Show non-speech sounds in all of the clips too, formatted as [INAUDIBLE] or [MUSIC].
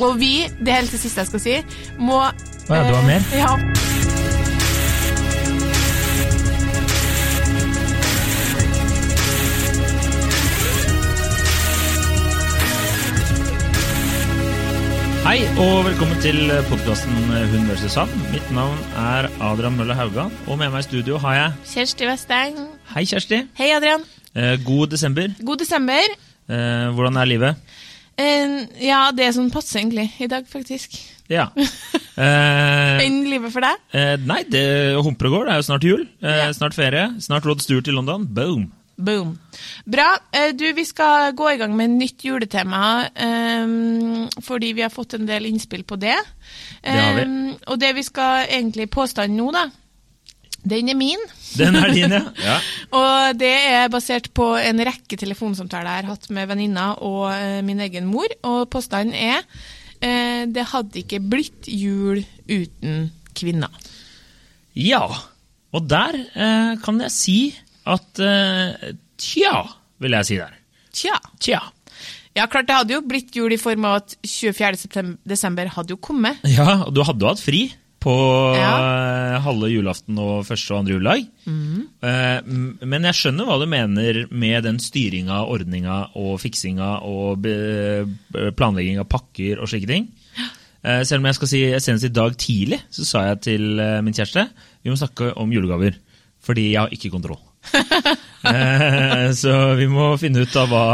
Og vi, det helt det siste jeg skal si, må Å ja, du har mer? eh, Ja. Hei og velkommen til podkasten Hun vs. Sand. Mitt navn er Adrian Mølle Haugan, og med meg i studio har jeg Kjersti Westeng. Hei, Kjersti. Hei, Adrian. Eh, god desember. God desember. Eh, hvordan er livet? Ja, det er sånn passe egentlig i dag, faktisk. Ja. [LAUGHS] Eh, Enn livet for deg? eh, nei, det humper og går. Det er jo snart jul. Eh, Ja. Snart ferie. Snart Rod Stewart i London. Boom. Boom. Bra. Eh, Du, vi skal gå i gang med nytt juletema, um, fordi vi har fått en del innspill på det. Det har vi. Eh, og det vi skal egentlig påstanden nå, da, den er min. Den er din, ja. [LAUGHS] ja. Og det er basert på en rekke telefonsamtaler jeg har hatt med venninner og eh, min egen mor. Og påstanden er eh, det hadde ikke blitt jul uten kvinner. Ja. Og der eh, kan jeg si at Tja, vil jeg si der. Tja. Tja. Ja, klart det hadde jo blitt jul i form av at 24. desember hadde jo kommet. Ja, og du hadde jo hatt fri på Ja. eh, halve julaften og første og andre juledag. Mm. men jeg skjønner hva du mener med den styringa, ordninga og fiksinga og planlegging av pakker og slike ting. Eh, selv om jeg skal si senest i dag tidlig så sa jeg til eh, min kjæreste vi må snakke om julegaver. Fordi jeg har ikke kontroll. [LAUGHS] Eh, så vi må finne ut av hva,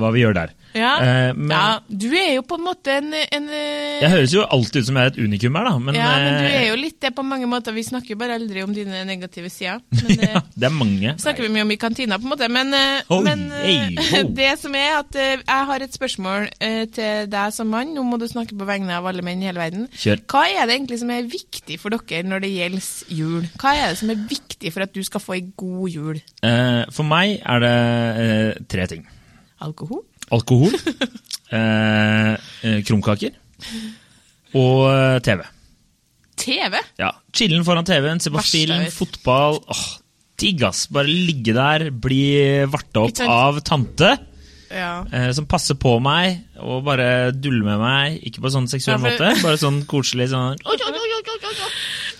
hva vi gjør der. Ja. Eh, men ja, du er jo på en måte en, en eh, jeg høres jo alltid ut som jeg er et unikum her, da. Men, ja, men du eh, er jo litt det på mange måter. Vi snakker jo bare aldri om dine negative sider. [LAUGHS] Men ja, det er mange. snakker vi mye om i kantina, på en måte. Men, Oi, men ei, [LAUGHS] det som er at jeg har et spørsmål til deg som mann. Nå må du snakke på vegne av alle menn i hele verden. Kjør. Hva er det egentlig som er viktig for dere når det gjelder jul? Hva er det som er viktig for at du skal få ei god jul? For meg er det tre ting. Alkohol? Alkohol, [LAUGHS] eh, eh, krumkaker og eh, TV. TV? Ja, Chillen foran TV-en, se på film, fotball. Åh, Digg, ass. Bare ligge der, bli varta opp av tante. Ja. Eh, som passer på meg og bare duller med meg. Ikke på sånn seksuell Ja, for- måte, bare sånn koselig sånn [LAUGHS]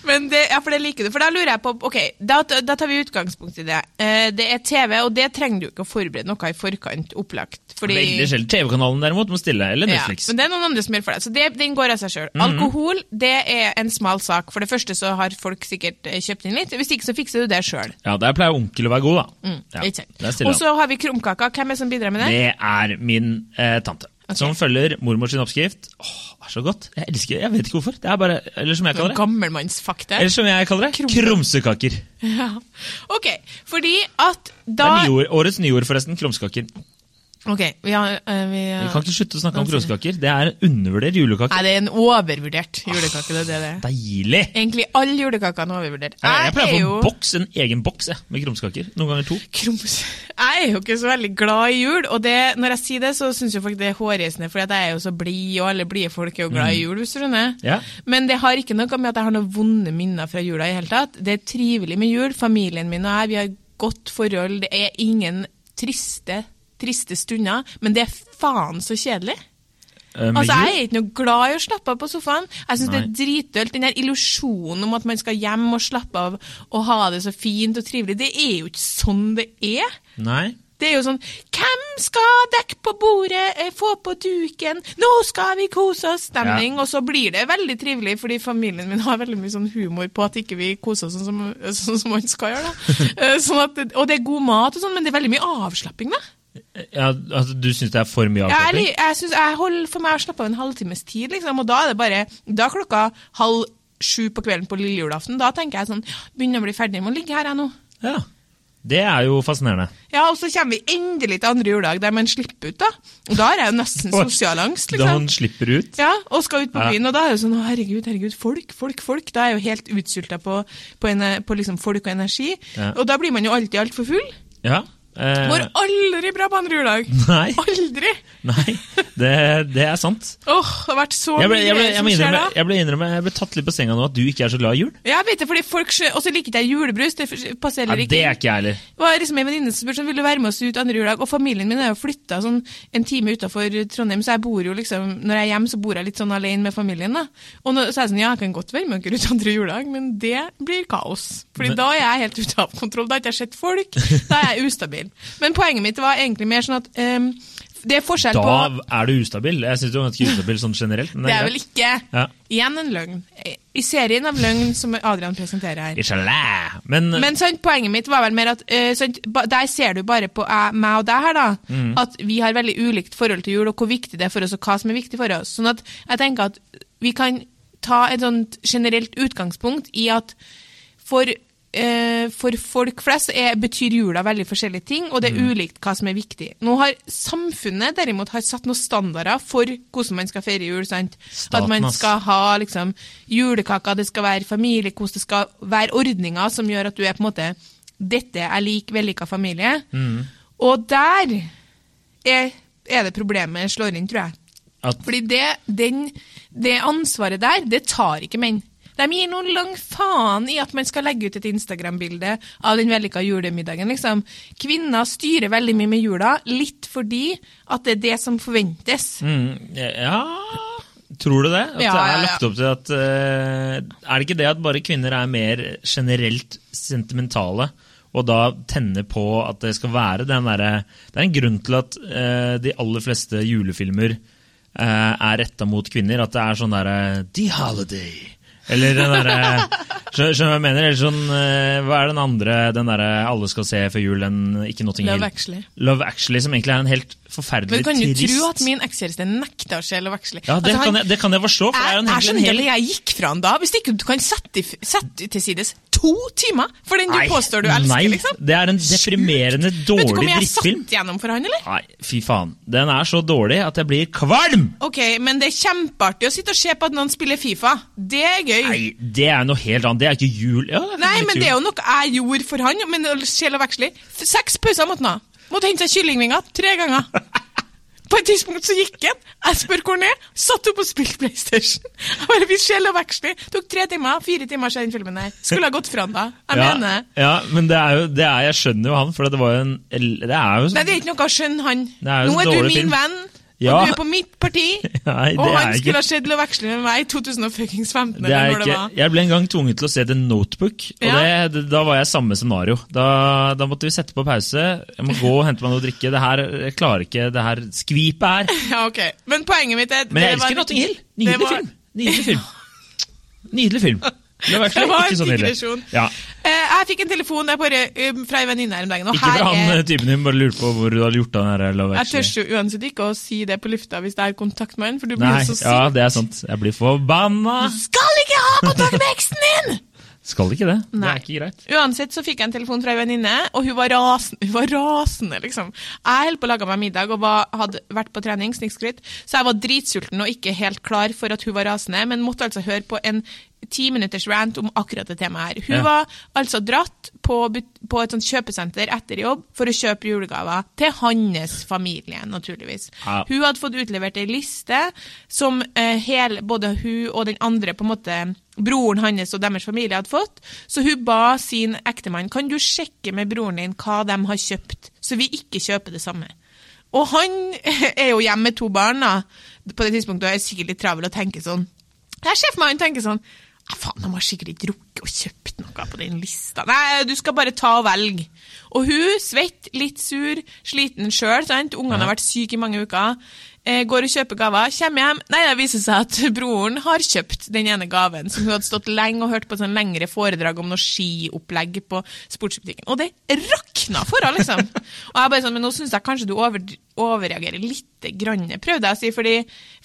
Men det, ja, for det liker du. For da lurer jeg på Ok, da, da tar vi utgangspunkt i det. Eh, det er TV, og det trenger du ikke å forberede noe i forkant opplagt. Fordi Veldig sjelden. TV-kanalen derimot må stille, eller Ja, men det er noen andre som gjør for deg. Så det, den går av seg sjøl. Alkohol det er en smal sak. For det første så har folk sikkert eh, kjøpt inn litt. Hvis ikke så fikser du det sjøl. Ja, Der pleier onkel å være god, da. Mm, stiller Og så har vi krumkaka. Hvem er det som bidrar med det? Det er min eh, tante. Som følger mormors sin oppskrift. Åh, det er så godt. Jeg elsker Jeg vet ikke hvorfor. Det er bare, Eller som jeg kaller det. Gammelmannsfakta. Eller som jeg kaller det. Krum- Krumsekaker. Ja. Ok, fordi at Det da nyord, årets nyord, forresten. Krumskaker. Ok, vi har, eh, vi Vi kan ikke slutte å snakke om krumskaker. Det er en undervurdert julekake. Nei, det er en overvurdert julekake. det er det er. Deilig! Egentlig alle julekakene er overvurdert. Jeg, jeg pleier er å få jo... boks, en egen boks jeg, med krumskaker. Noen ganger to. Krums. Jeg er jo ikke så veldig glad i jul, og det, når jeg sier det, så syns jo folk det er hårreisende, for jeg er jo så blid, og alle blide folk er jo glad i jul, hvis du skjønner. Mm. Ja. Men det har ikke noe med at jeg har noen vonde minner fra jula i hele tatt. Det er trivelig med jul. Familien min og jeg, vi har godt forhold. Det er ingen triste, triste stunder, men det er faen så kjedelig. Eh, Altså, Jeg er ikke noe glad i å slappe av på sofaen. Jeg syns det er dritdølt. Den der illusjonen om at man skal hjem og slappe av og ha det så fint og trivelig, det er jo ikke sånn det er. Nei. Det er jo sånn Hvem skal dekke på bordet, eh, få på duken, nå skal vi kose oss-stemning. Og så blir det veldig trivelig, fordi familien min har veldig mye sånn humor på at ikke vi koser oss sånn som, sånn som man skal gjøre. da. [LAUGHS] Eh, Sånn at, og det er god mat og sånn, men det er veldig mye avslapping, da. Ja, altså, du syns det er for mye avslapping? Jeg, jeg, synes, jeg holder for meg å slappe av en halvtimes tid, liksom, og da er det bare Da klokka halv sju på kvelden på lille julaften. Da tenker jeg sånn Begynner å bli ferdig med å ligge her, jeg nå. Ja. Det er jo fascinerende. Ja, og så kommer vi endelig til andre juledag, der man slipper ut, da. Og da har jeg jo nesten [LAUGHS] sosial angst, liksom. Da man slipper ut. Ja, og skal ut på byen, og da er det jo sånn, å herregud, herregud, folk, folk, folk. Da er jeg jo helt utsulta på, på, på liksom folk og energi. Ja. Og da blir man jo alltid altfor full. Ja. Eh, Går aldri bra på andre juledag. Nei. Aldri! [LAUGHS] Nei, det, det er sant. Åh, det har vært så Jeg ble, mye jeg, ble, jeg, som skjer da. jeg, ble innrømme, jeg ble tatt litt på senga nå at du ikke er så glad i jul. Jeg vet det, fordi folk Og så liker jeg julebrus. Det passer ikke. Nei, det er ikke jeg heller. Det var liksom en venninne som spurte om ville være med oss ut andre juledag. Og familien min er jo flytta sånn en time utafor Trondheim, så jeg bor jo liksom Når jeg er hjemme, så bor jeg litt sånn alene med familien. da. Og nå, så er jeg sånn, ja, jeg kan godt være med dere ut andre juledag, men det blir kaos. Fordi Men- da er jeg helt ute av kontroll. Da har ikke sett folk. Da er jeg ustabil. Men poenget mitt var egentlig mer sånn at um, det er forskjell Da på er du ustabil. Jeg syns du er ganske ustabil sånn generelt. Men Det er vel ikke Ja. Igjen en løgn. I serien av løgn som Adrian presenterer her. Inshallah. Men, Men sånn, poenget mitt var vel mer at uh, sånn, der ser du bare på uh, meg og deg her, da, Mm. at vi har veldig ulikt forhold til jul, og hvor viktig det er for oss, og hva som er viktig for oss. Sånn at jeg tenker at vi kan ta et sånt generelt utgangspunkt i at for, for folk flest er, betyr jula veldig forskjellige ting, og det Mm. er ulikt hva som er viktig. Nå har samfunnet derimot har satt noen standarder for hvordan man skal feire jul. sant? At man skal ha liksom, julekaker, det skal være familiekos, det skal være ordninger som gjør at du er på en måte Dette er lik vellykka familie. Mm. Og der er, er det problemet slår inn, tror jeg. at, Fordi det, den, det ansvaret der, det tar ikke menn. De gir noen lang faen i at man skal legge ut et Instagram-bilde av den vellykka julemiddagen. liksom. Kvinner styrer veldig mye med jula, litt fordi at det er det som forventes. mm, ja Tror du det? At Ja, det er lagt opp til at uh, Er det ikke det at bare kvinner er mer generelt sentimentale? Og da tenner på at det skal være den derre Det er en grunn til at uh, de aller fleste julefilmer uh, er retta mot kvinner. At det er sånn derre The Holiday. Eller den derre Skjønner du hva jeg mener? Eller sånn eh, Hva er den andre den derre alle skal se før jul, den ikke Notting Hill? Love Actually. Love Actually, som egentlig er en helt forferdelig Men kan du trist tro at min ekskjæreste nekta å se Love Actually? Ja, det, Altså, han- kan jeg, det kan jeg forstå. For jeg, er en, jeg skjønner hel jeg gikk fra han da. Hvis ikke du kan sette, sette til sides to timer for den du Nei, påstår du elsker, nei, liksom. det er en deprimerende Vet du hvor mye jeg satt gjennom for han, eller? Nei, fy faen. Den er så dårlig at jeg blir kvalm! Ok, men det er kjempeartig å sitte og se på at noen spiller Fifa. Det er gøy. Nei, det er noe helt annet. Det er ikke jul. Ja, det er Nei, men jul. det er jo noe jeg gjorde for han. Men sjel og Love Seks pauser måtte han ha. Måtte hente seg kyllingvinger tre ganger. [LAUGHS] På et tidspunkt så gikk han. Jeg spør hvor han er. Satt opp og spilte PlayStation. [LAUGHS] Jeg bare vil sjel og Actually. Tok tre timer, fire timer siden den filmen her. Skulle ha gått fra han da. Jeg ja, mener. Ja, men det er jo, det er, jeg skjønner jo han, for det var jo en Det er jo Nei, det er ikke noe å skjønne han. Nå er du min film. venn, Ja. og du er på mitt parti. [LAUGHS] Nei, det og han skulle ikke ha til å veksle med meg i 2015, det er ikke. det jeg ble en gang tvunget til å se The Notebook, og Ja. det, da var jeg samme scenario. Da, da måtte vi sette på pause. Jeg må gå og hente meg noe å drikke. Det her, Jeg klarer ikke det her skvipet her. [LAUGHS] Ja, ok. Men poenget mitt er Men jeg det elsker Notting Hill. Nydelig var- film. Nydelig film. [LAUGHS] Nydelig film. Det var, Det var ikke en så digresjon. Ja. Eh, jeg fikk en telefon bare, eh, fra en venninne her om dagen, Ikke fra han er eh, typen din bare lurte på hvor du hadde gjort av den her Love Jeg tør jo uansett ikke å si det på lufta hvis det er kontakt med han, for du blir Nei, jo så sint. ja, det er sant. Jeg blir forbanna. Skal ikke ha kontakt med eksen din! [LAUGHS] Skal ikke det. Det er ikke greit. Uansett så fikk jeg en telefon fra en venninne, og hun var rasende, hun var rasende liksom. Jeg holdt på å lage meg middag og var, hadde vært på trening, snikskryt, så jeg var dritsulten og ikke helt klar for at hun var rasende, men måtte altså høre på en ti minutters rant om akkurat det temaet her. Hun Ja. var altså dratt på, på et sånt kjøpesenter etter jobb for å kjøpe julegaver til hans familie, naturligvis. Ja. Hun hadde fått utlevert ei liste som eh, hele, både hun og den andre, på en måte, broren hans og deres familie hadde fått. Så hun ba sin ektemann kan du sjekke med broren din hva de har kjøpt, så vi ikke kjøper det samme. Og han [LAUGHS] er jo hjemme med to barn da, på det tidspunktet og er sikkert litt travel og tenker sånn. Jeg ser for meg han tenker sånn «Ja, faen, de har sikkert ikke rukket å kjøpt noe på den lista. Nei, du skal bare ta og velge. Og hun, svett, litt sur, sliten sjøl, sant. Ungene har vært syke i mange uker. Eh, går og kjøper gaver, kommer hjem. Nei, det viser seg at [LAUGHS] broren har kjøpt den ene gaven som hun hadde stått lenge og hørt på sånn lengre foredrag om noe skiopplegg på sportsbutikken. Og det rakna for henne, liksom. Og jeg bare sånn, men nå syns jeg kanskje du over, overreagerer litt grann, prøvde jeg å si, fordi,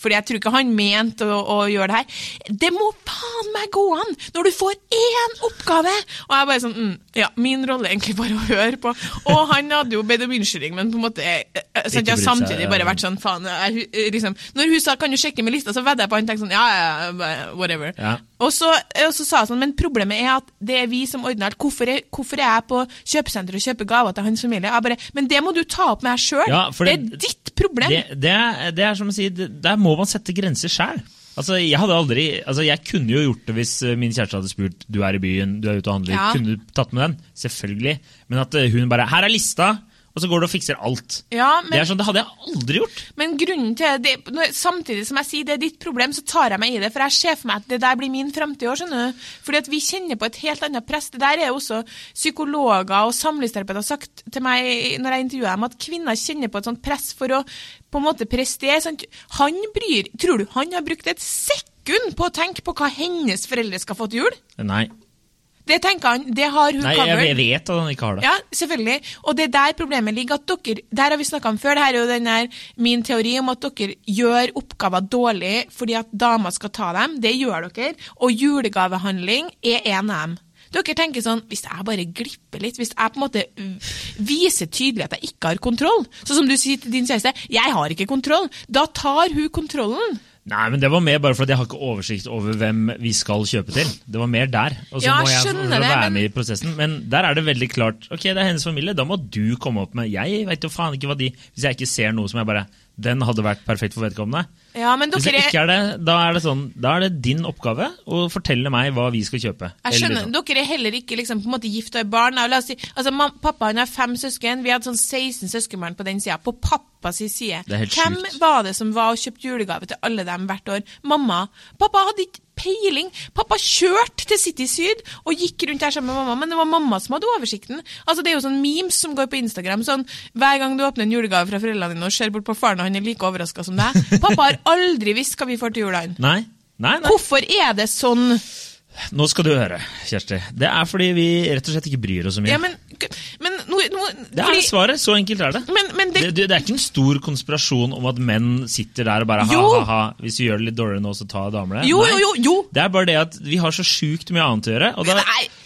fordi jeg tror ikke han mente å, å gjøre det her. Det må faen meg gå an når du får én oppgave! Og jeg bare sånn, mm, ja, min rolle er egentlig bare å høre på. Og han hadde jo bedt om unnskyldning, men på en måte Ikke jeg har samtidig bare vært sånn, faen, jeg eh, liksom Når hun sa 'kan du sjekke med lista', så vedda jeg på han tenkte sånn ja, ja, whatever. Ja. Og, så, og så sa jeg sånn, men problemet er at det er vi som ordner alt. Hvorfor hvorfor er jeg på kjøpesenter og kjøper gaver til hans familie? Jeg bare, men det må du ta opp med deg sjøl. Ja, det, det- er ditt problem. Det, det, er, det er som å si, der må man sette grenser sjæl. Altså, jeg hadde aldri, altså jeg kunne jo gjort det hvis eh, min kjæreste hadde spurt du er i byen, du er ute og handler, Ja. kunne du tatt med den? Selvfølgelig. Men at eh, hun bare 'her er lista', og så går du og fikser alt. ja, men, det er sånn, det hadde jeg aldri gjort. men grunnen til det, samtidig som jeg sier det er ditt problem, så tar jeg meg i det, for jeg ser for meg at det der blir min framtid òg, skjønner du. Fordi at vi kjenner på et helt annet press. Det der er jo også psykologer og samlivsterapeuter har sagt til meg når jeg intervjuer dem, at kvinner kjenner på et sånt press for å på en måte prestere. Sant? Han bryr Tror du han har brukt et sekund på å tenke på hva hennes foreldre skal få til jul? Nei, Det tenker han, det har hun Nei Cameron. jeg vet at han ikke har det. Ja, selvfølgelig. Og det er der problemet ligger. at dere, Der har vi snakka om før. Det her er jo den der, min teori om at dere gjør oppgaver dårlig fordi at damer skal ta dem. Det gjør dere. Og julegavehandling er en av dem. Dere tenker sånn Hvis jeg bare glipper litt, hvis jeg på en måte viser tydelig at jeg ikke har kontroll Sånn som du sier til din kjæreste 'Jeg har ikke kontroll'. Da tar hun kontrollen. Nei, men det var mer bare fordi jeg har ikke oversikt over hvem vi skal kjøpe til. Det var mer der. Og så Ja, må jeg være det, være men- med i prosessen. Men der er det veldig klart. Ok, det er hennes familie, da må du komme opp med Jeg vet jo faen ikke hva de Hvis jeg ikke ser noe som jeg bare Den hadde vært perfekt for vedkommende. Ja, men Hvis det er ikke er det, da er det sånn Da er det din oppgave å fortelle meg hva vi skal kjøpe. Jeg skjønner, sånn. Dere er heller ikke liksom, på en måte gift og har barn. La oss si, altså, mam, pappa han har fem søsken. Vi hadde sånn 16 søskenbarn på den sida. På pappas side. Er Hvem sykt. var det som var og kjøpte julegave til alle dem hvert år? Mamma. Pappa hadde ikke peiling. Pappa kjørte til City Syd og gikk rundt der sammen med mamma, men det var mamma som hadde oversikten. Altså, Det er jo sånn memes som går på Instagram. sånn, Hver gang du åpner en julegave fra foreldrene dine og ser bort på faren, og han er like overraska som deg. [LAUGHS] Pappa har aldri visst hva vi får til julene. Nei, nei, nei. Hvorfor er det sånn? Nå skal du høre, Kjersti. Det er fordi vi rett og slett ikke bryr oss så mye. Ja, men, men det er fordi- svaret. Så enkelt er det. Men, men det, Det, det, er ikke en stor konspirasjon om at menn sitter der og bare ha-ha-ha. Hvis vi gjør det litt dårligere nå, så tar damene det. Jo, Nei. jo, jo, jo. Det er bare det at vi har så sjukt mye annet å gjøre. Og da,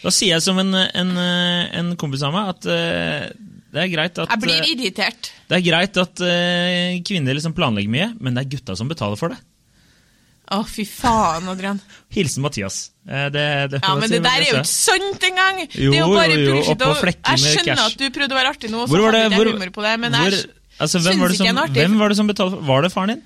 da sier jeg som en, en, en kompis av meg at eh, det er greit at Jeg blir eh, irritert. det er greit at eh, kvinner liksom planlegger mye, men det er gutta som betaler for det. Å, fy faen, Adrian. Hilsen Mathias. Eh, det, det, Ja, men det der er jo ikke sant engang! Jo, det er jo bare jo, jo, bullshit. Jeg skjønner cash. at du prøvde å være artig nå, og så Hvor var det, hadde hvor, humor på det, men hvor, jeg altså, syns ikke som, er artig. hvem var det som betalte? Var det faren din?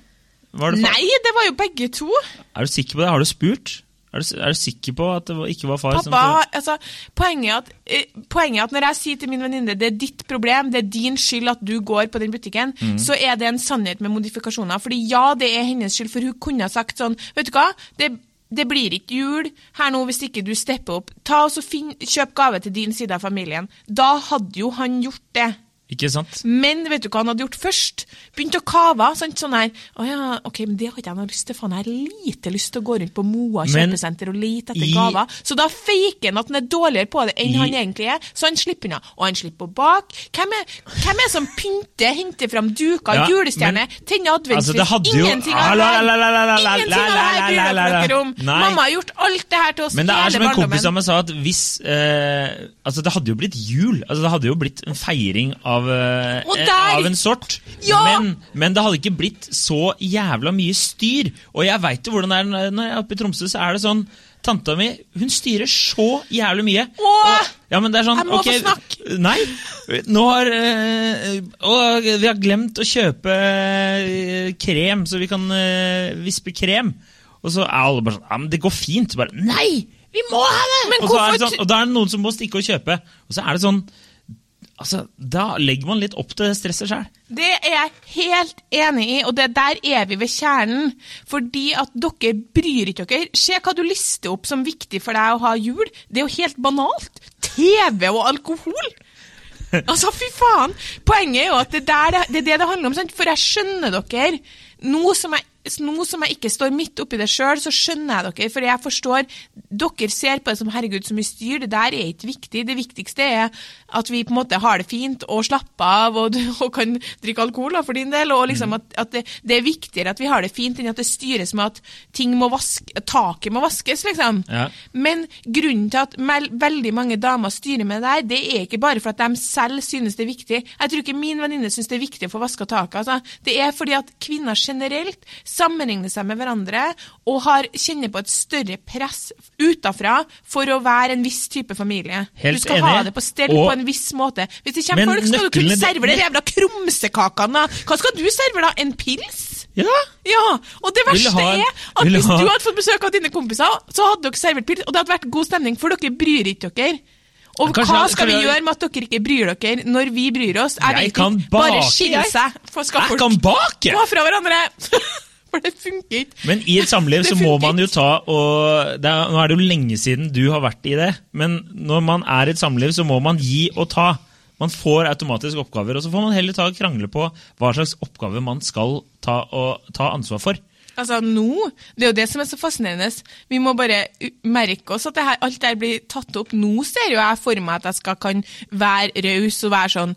Var det faren? Nei, det var jo begge to. Er du sikker på det? Har du spurt? Er du, er du sikker på at det ikke var far? som Pappa, altså, poenget, er at, eh, poenget er at når jeg sier til min venninne det er ditt problem, det er din skyld at du går på den butikken, Mm. så er det en sannhet med modifikasjoner. Fordi ja, det er hennes skyld, for hun kunne ha sagt sånn Vet du hva, det, det blir ikke jul her nå hvis ikke du stepper opp. Ta og Kjøp gave til din side av familien. Da hadde jo han gjort det. Ikke sant? Men vet du hva han hadde gjort først? Begynt å kave. Sant? Sånn her, å ja, ok, men det har ikke jeg noe lyst til. Faen, jeg har lite lyst til å gå rundt på Moa kjøpesenter og lete etter i- gaver. Så da faker han at han er dårligere på det enn I- han egentlig er. Så han slipper unna. Og han slipper å bak. Hvem er, hvem er som pynter, henter fram duker, Ja, julestjerner, tenner tenner Altså, Ingenting av det her, bryr dere om. Mamma har gjort alt det her til oss Men det er som en kompis barndommen. av meg sa, at hvis eh, Altså, det hadde jo blitt jul. Altså, det hadde jo blitt en feiring av, eh, Og eh, av en sort. Ja! Men, men det hadde ikke blitt så jævla mye styr. Og jeg veit jo hvordan det er når- jeg er oppe i Tromsø, så er det sånn Tanta mi hun styrer så jævlig mye. Åh! Ja, men det er sånn, Jeg må okay, få snakke. Nei. Nå har øh, Og vi har glemt å kjøpe eh, krem, så vi kan øh, vispe krem. Og så er alle bare sånn Ja, men det går fint. Bare Nei! Vi må ha det! Men og, så er det sånn, og da er det noen som må stikke og kjøpe. Og så er det sånn Altså, Da legger man litt opp til stresset sjøl. Det er jeg helt enig i, og det der er vi ved kjernen. Fordi at dere bryr ikke dere. Se hva du lister opp som viktig for deg å ha jul. Det er jo helt banalt. TV og alkohol. Altså, fy faen! Poenget er jo at det, der, det, er det det handler om. Sant? For jeg skjønner dere. Nå som jeg nå som jeg ikke står midt oppi det sjøl, så skjønner jeg dere. For jeg forstår Dere ser på det som herregud, så mye styr. Det der er ikke viktig. Det viktigste er at vi på en måte har det fint og slapper av og, [LAUGHS] og kan drikke alkohol for din del. Og liksom at, at det, det er viktigere at vi har det fint enn at det styres med at ting må vaske, taket må vaskes, liksom. Ja. Men grunnen til at veldig mange damer styrer med det der, det er ikke bare for at de selv synes det er viktig. Jeg tror ikke min venninne synes det er viktig å få vaska taket. Altså. Det er fordi at kvinner generelt sammenligner seg med hverandre og har, kjenner på et større press utafra for å være en viss type familie. Helt du skal enig. ha det på stell Og- på en viss måte. Hvis det kommer folk, skal du kunne serve de jævla krumsekakene. Hva skal du serve, da? En pils? Ja! Ja, og det verste ha- er at hvis ha- du hadde fått besøk av dine kompiser, så hadde dere servert pils, og det hadde vært god stemning, for dere bryr ikke dere. Og Kanskje hva skal vi gjøre med at dere ikke bryr dere når vi bryr oss? Jeg, Jeg vet ikke. Bare skille seg. Jeg folk kan bake! gå fra hverandre? [LAUGHS] [LAUGHS] for det funker ikke. Men i et samliv [LAUGHS] så må man jo ta og det er, Nå er det jo lenge siden du har vært i det, men når man er i et samliv, så må man gi og ta. Man får automatisk oppgaver, og så får man heller ta og krangle på hva slags oppgave man skal ta, og, ta ansvar for. Altså nå, Det er jo det som er så fascinerende. Vi må bare merke oss at det her, alt det her blir tatt opp. Nå ser jo jeg for meg at jeg skal kan være raus og være sånn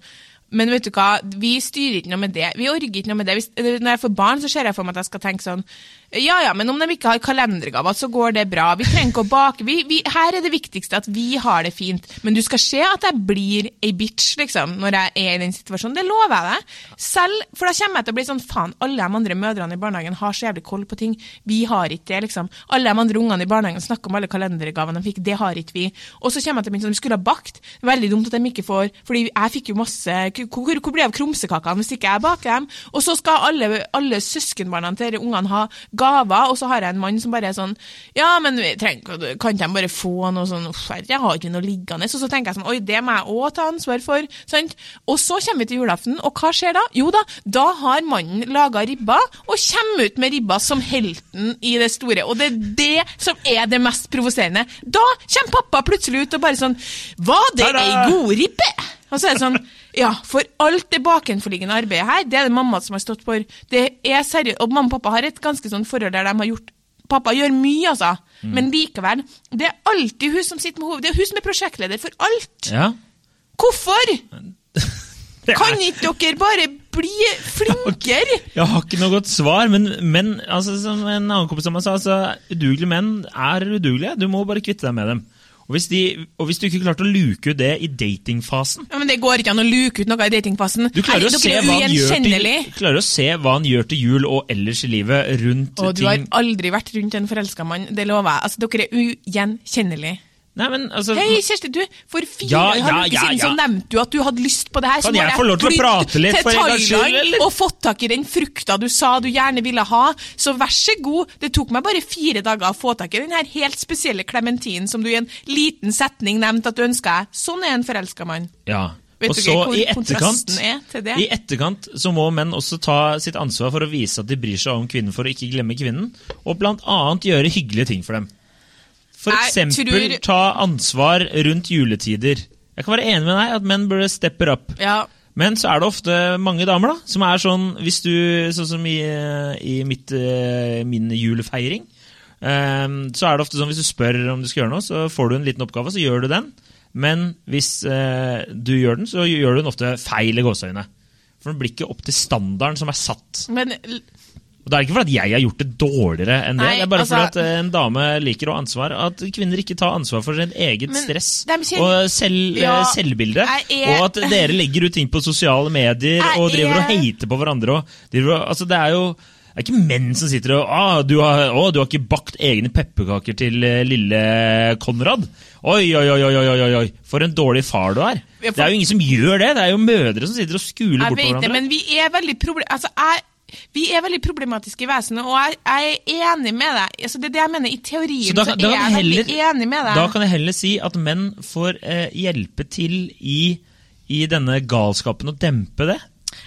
men vet du hva, vi styrer ikke noe med det. Vi orker ikke noe med det. Hvis, når jeg får barn, så ser jeg for meg at jeg skal tenke sånn Ja ja, men om de ikke har kalendergaver, så går det bra. Vi trenger ikke å bake. Vi, vi, her er det viktigste at vi har det fint. Men du skal se at jeg blir ei bitch, liksom, når jeg er i den situasjonen. Det lover jeg deg. Selv, for da kommer jeg til å bli sånn faen, alle de andre mødrene i barnehagen har så jævlig koll på ting. Vi har ikke det, liksom. Alle de andre ungene i barnehagen snakker om alle kalendergavene de fikk. Det har ikke vi. Og så kommer jeg til å bli sånn, vi skulle ha bakt. Veldig dumt at de ikke får, fordi jeg fikk jo masse Hvor, hvor blir det av krumsekakene hvis ikke jeg baker dem? Og så skal alle, alle søskenbarna til ungene ha gaver, og så har jeg en mann som bare er sånn Ja, men vi trenger, kan ikke de bare få noe sånn Uff, jeg har ikke noe liggende. Og så tenker jeg sånn Oi, det må jeg òg ta ansvar for. Sant? Og så kommer vi til julaften, og hva skjer da? Jo da, da har mannen laga ribba, og kommer ut med ribba som helten i det store. Og det er det som er det mest provoserende. Da kommer pappa plutselig ut og bare sånn Var det ei god ribbe? Og så er det sånn Ja, for alt det bakenforliggende arbeidet her, det er det mamma som har stått for. Det er seriøst, Og mamma og pappa har et ganske sånn forhold der de har gjort Pappa gjør mye, altså, men likevel. Det er alltid hun som sitter med hovedet. Det er hun som er prosjektleder for alt. Ja. Hvorfor? [LAUGHS] Er- Kan ikke dere bare bli flinkere? [LAUGHS] Jeg har ikke noe godt svar, men, men altså, som en annen kompis av meg sa, altså, udugelige menn er udugelige. Du må bare kvitte deg med dem. Og hvis, de, og hvis du ikke klarte å luke ut det i datingfasen Ja, men Det går ikke an å luke ut noe i datingfasen. Du klarer, å se hva han gjør til, du klarer å se hva han gjør til jul og ellers i livet rundt Og du har aldri vært rundt en forelska mann, det lover jeg. Altså, Dere er ugjenkjennelige. Nei, men altså Hei, Kjersti, du, for fire Ja, ja, uke ja, siden så nevnte du at du hadde lyst på det her. Kan jeg få lov til å prate litt til for en gangs skyld, eller? Og fått tak i den frukta du sa du gjerne ville ha. Så vær så god. Det tok meg bare fire dager å få tak i den her helt spesielle klementinen som du i en liten setning nevnte at du ønska deg. Sånn er en forelska mann. Ja. Vet og så i etterkant, er? I etterkant så må menn også ta sitt ansvar for å vise at de bryr seg om kvinnen for å ikke glemme kvinnen, og blant annet gjøre hyggelige ting for dem. Eksempel tror- ta ansvar rundt juletider. Jeg kan være enig med deg at menn burde steppe up. Ja. Men så er det ofte mange damer da, som er sånn Hvis du, sånn som i, i mitt, eh, min julefeiring, eh, så er det ofte sånn hvis du spør om du skal gjøre noe, så får du en liten oppgave, så gjør du den. Men hvis eh, du gjør den, så gjør du den ofte feil i gåseøynene. For den blir ikke opp til standarden som er satt. Men Og Det er ikke fordi jeg har gjort det dårligere enn det. Nei, det er bare altså- fordi at eh, en dame liker å ha ansvar. At kvinner ikke tar ansvar for sitt eget stress de og selv, Ja, eh, selvbilde. er- Og at dere legger ut ting på sosiale medier er, og driver og er- hater på hverandre. Og driver, altså det er jo det er ikke menn som sitter og ah, du, har, å, 'Du har ikke bakt egne pepperkaker til eh, lille Konrad'. Oi, oi, oi, oi, oi, oi, for en dårlig far du er. Det er jo ingen som gjør det. Det er jo mødre som sitter og skuler Jeg bort på vet det, men vi er veldig problem... altså, jeg, vi er veldig problematiske i vesenet, og jeg, jeg er enig med deg. Altså, det er det jeg mener. I teorien Så da så er jeg veldig heller- enig med deg. Da kan jeg heller si at menn får eh, hjelpe til i, i denne galskapen og dempe det.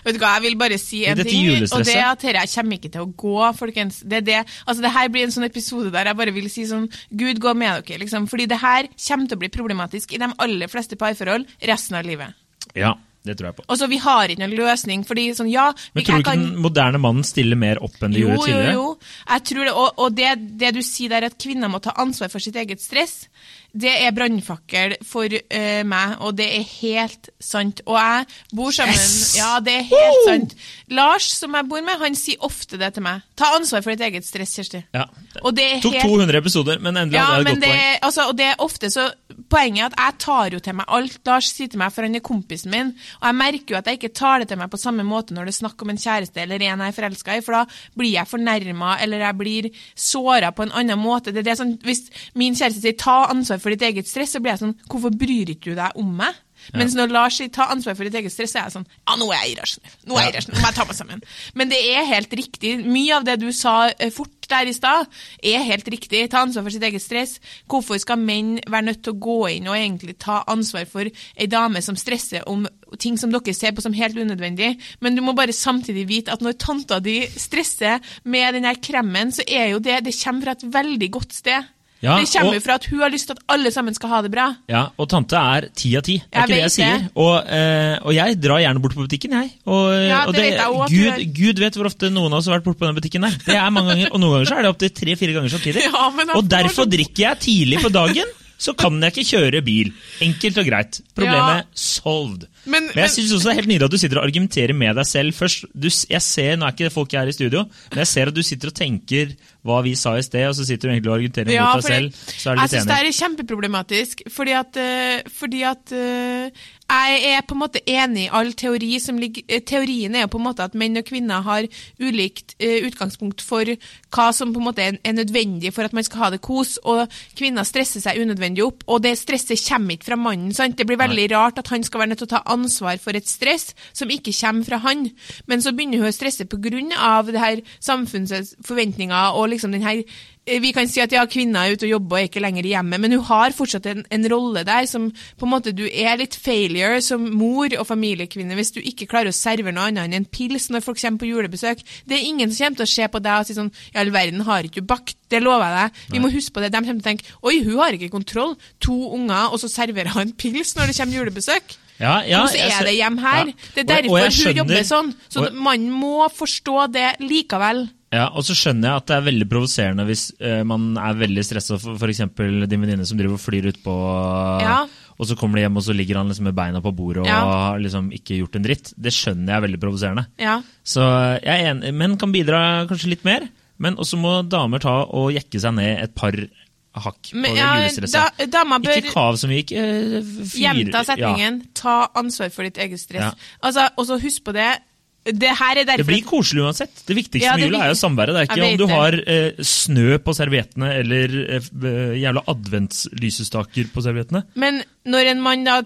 Vet du hva, Jeg vil bare si en ting, og det er at dette kommer ikke til å gå, folkens. Det, det, altså det her blir en sånn episode der jeg bare vil si sånn Gud gå med dere, liksom. Fordi det her kommer til å bli problematisk i de aller fleste parforhold resten av livet. Ja. Det tror jeg på. Altså, Vi har ikke noen løsning. fordi sånn, ja... Men vi- tror du ikke kan- den moderne mannen stiller mer opp enn de jo, gjorde tidligere? Jo, jo. Jeg tror det, og og det, det du sier der, at kvinner må ta ansvar for sitt eget stress, det er brannfakkel for uh, meg, og det er helt sant. Og jeg bor sammen Yes! Ja, det er helt sant. Lars, som jeg bor med, han sier ofte det til meg. Ta ansvar for ditt eget stress, Kjersti. Ja. Og det er Tok helt 200 episoder, men endelig ja, hadde jeg men et det, godt poeng. altså, og det er ofte så Poenget er at jeg tar jo til meg alt Lars sier til meg, for han er kompisen min. Og jeg merker jo at jeg ikke tar det til meg på samme måte når det er snakk om en kjæreste eller en jeg er forelska i, for da blir jeg fornærma eller jeg blir såra på en annen måte. Det er det som, hvis min kjæreste sier 'ta ansvar for ditt eget stress', så blir jeg sånn 'hvorfor bryr ikke du deg om meg'? Mens når Lars sier 'ta ansvar for ditt eget stress', så er jeg sånn 'ja, nå er jeg irrasjonell'. Nå er jeg irrasjonell, nå må jeg ta meg sammen. Men det er helt riktig. Mye av det du sa eh, fort der i stad, er helt riktig. Ta ansvar for sitt eget stress. Hvorfor skal menn være nødt til å gå inn og egentlig ta ansvar for ei dame som stresser om ting som dere ser på som helt unødvendig? Men du må bare samtidig vite at når tanta di stresser med den her kremmen, så er jo det Det kommer fra et veldig godt sted. Ja, det kommer og- fra at hun har lyst til at alle sammen skal ha det bra. Ja, og tante er ti av ti. Det er Jeg ikke det jeg sier. det. Og, eh, og jeg drar gjerne bort på butikken, jeg. Og, Ja, og det vet jeg også Gud. Gud vet hvor ofte noen av oss har vært borte på den butikken der. Det er mange ganger, Og noen ganger så er det opptil tre-fire ganger samtidig. [LAUGHS] Ja, og derfor drikker jeg tidlig på dagen. Så kan jeg ikke kjøre bil. Enkelt og greit. Problemet Ja. solved. Men- Men jeg syns også det er helt nydelig at du sitter og argumenterer med deg selv først. Du, jeg ser, Nå er ikke det folk her i studio, men jeg ser at du sitter og tenker hva vi sa i sted, og så sitter du egentlig og argumenterer Ja, mot deg selv. Så er du jeg litt syns det synes det er kjempeproblematisk, fordi at, eh, fordi at eh, jeg er på en måte enig i all teori som ligger eh, Teorien er jo på en måte at menn og kvinner har ulikt utgangspunkt for hva som på en måte er, nødvendig for at man skal ha det kos, og kvinner stresser seg unødvendig opp, og det stresset kommer ikke fra mannen. sant? Det blir veldig rart at han skal være nødt til å ta ansvar for et stress som ikke kommer fra han, men så begynner hun å stresse av det her samfunnets forventninger og liksom den her Eh, vi kan si at ja, kvinner er ute og jobber og er ikke lenger hjemme, men hun har fortsatt en, en rolle der som på en måte du er litt failure som mor og familiekvinne hvis du ikke klarer å servere noe annet enn en pils når folk kommer på julebesøk. Det er ingen som kommer til å se på deg og si sånn i all verden har ikke du bakt, det lover jeg deg. Vi må huske på det. De kommer til å tenke oi, hun har ikke kontroll. To unger, og så serverer hun en pils når det kommer julebesøk. Ja, ja, jeg er det hjem her? Ja. Det er derfor jeg hun jobber sånn. Så og- man må forstå det likevel. Ja, og så skjønner jeg at det er veldig provoserende hvis eh, man er veldig stressa for f.eks. din venninne som driver og flyr utpå, Ja. og så kommer de hjem og så ligger han liksom med beina på bordet og Ja. har liksom ikke gjort en dritt. Det skjønner jeg er veldig provoserende. Ja. Så jeg er enig, Menn kan bidra kanskje litt mer, men også må damer ta og jekke seg ned et par hakk på Men, ja, julestresset. da, bør Ikke kav så mye, ikke eh. Gjenta setningen 'ta ansvar for ditt eget stress'. Ja. Altså, og så husk på det. Det her er Det blir koselig uansett. Det viktigste Ja, med jula er jo samværet. Det er ikke om du har eh, snø på serviettene eller eh, eh, jævla adventslysestaker på serviettene. Men når en mann da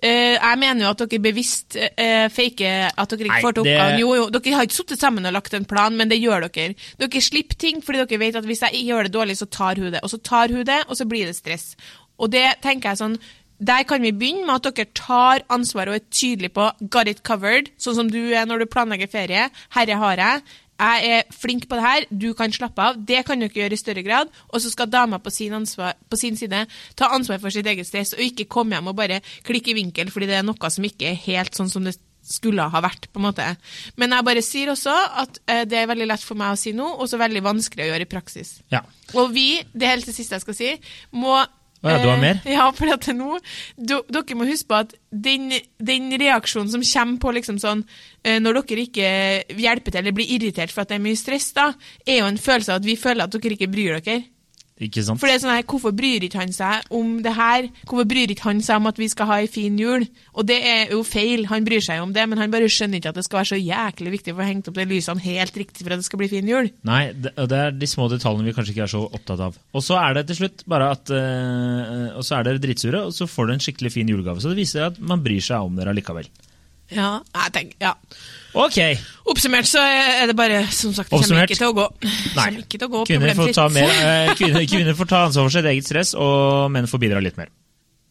eh, Jeg mener jo at dere bevisst uh, faker at dere ikke Nei, får til det- Jo, jo, dere har ikke sittet sammen og lagt en plan, men det gjør dere. Dere slipper ting fordi dere vet at hvis jeg gjør det dårlig, så tar hun det. Og så tar hun det, og så blir det stress. Og det tenker jeg sånn der kan vi begynne med at dere tar ansvar og er tydelige på 'got it covered', sånn som du er når du planlegger ferie. 'Herre har jeg'. Jeg er flink på det her, du kan slappe av. Det kan dere gjøre i større grad. Og så skal dama på sin, ansvar, på sin side ta ansvar for sitt eget stress, og ikke komme hjem og bare klikke i vinkel fordi det er noe som ikke er helt sånn som det skulle ha vært. på en måte. Men jeg bare sier også at eh, det er veldig lett for meg å si nå, og så veldig vanskelig å gjøre i praksis. Ja. Og vi, det helt det siste jeg skal si, må Å ja, du har eh, mer? Ja, for at nå Dere må huske på at den, den reaksjonen som kommer på liksom sånn eh, når dere ikke hjelper til eller blir irritert for at det er mye stress, da, er jo en følelse av at vi føler at dere ikke bryr dere. Ikke sant? For det er sånn her, Hvorfor bryr ikke han seg om det her? Hvorfor bryr ikke han seg om at vi skal ha ei fin jul? Og det er jo feil, han bryr seg jo om det, men han bare skjønner ikke at det skal være så jæklig viktig for å henge opp de lysene helt riktig for at det skal bli fin jul. Nei, det, det er de små detaljene vi kanskje ikke er så opptatt av. Og så er det til slutt bare at øh, Og så er dere dritsure, og så får du en skikkelig fin julegave. Så det viser at man bryr seg om dere allikevel. Ja, jeg tenker, ja. Ok, Oppsummert så er det bare, som sagt, det kommer ikke til å gå. Nei. Ikke til å gå kvinner får, ta mer, eh, kvinner, kvinner får ta ansvar for sitt eget stress, og menn får bidra litt mer.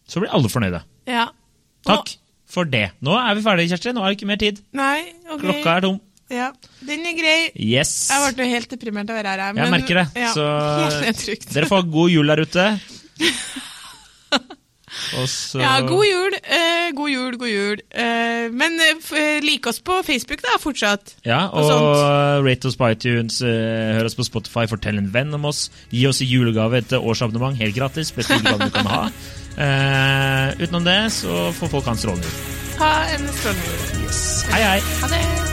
Så blir alle fornøyde. Ja. Takk for det. Nå er vi ferdige, Kjersti. Nå er det ikke mer tid. Nei, ok. Klokka er tom. Ja, den er grei. Yes. Jeg ble helt deprimert av å være her. Jeg merker det. Ja, Så [LAUGHS] dere får ha god jul der ute. [LAUGHS] Så Ja, god jul. Eh, god jul, god jul. Eh, men eh, eh, oss på Facebook, da, fortsatt. Ja, og og rate oss på iTunes, eh, hør oss på Spotify, fortell en venn om oss. Gi oss i julegave et årsabonnement, helt gratis. Beste julegave du kan ha. [LAUGHS] Eh, utenom det så får folk ha en strålende jul. Ha en strålende jul. Yes. Hei, hei! Ha det.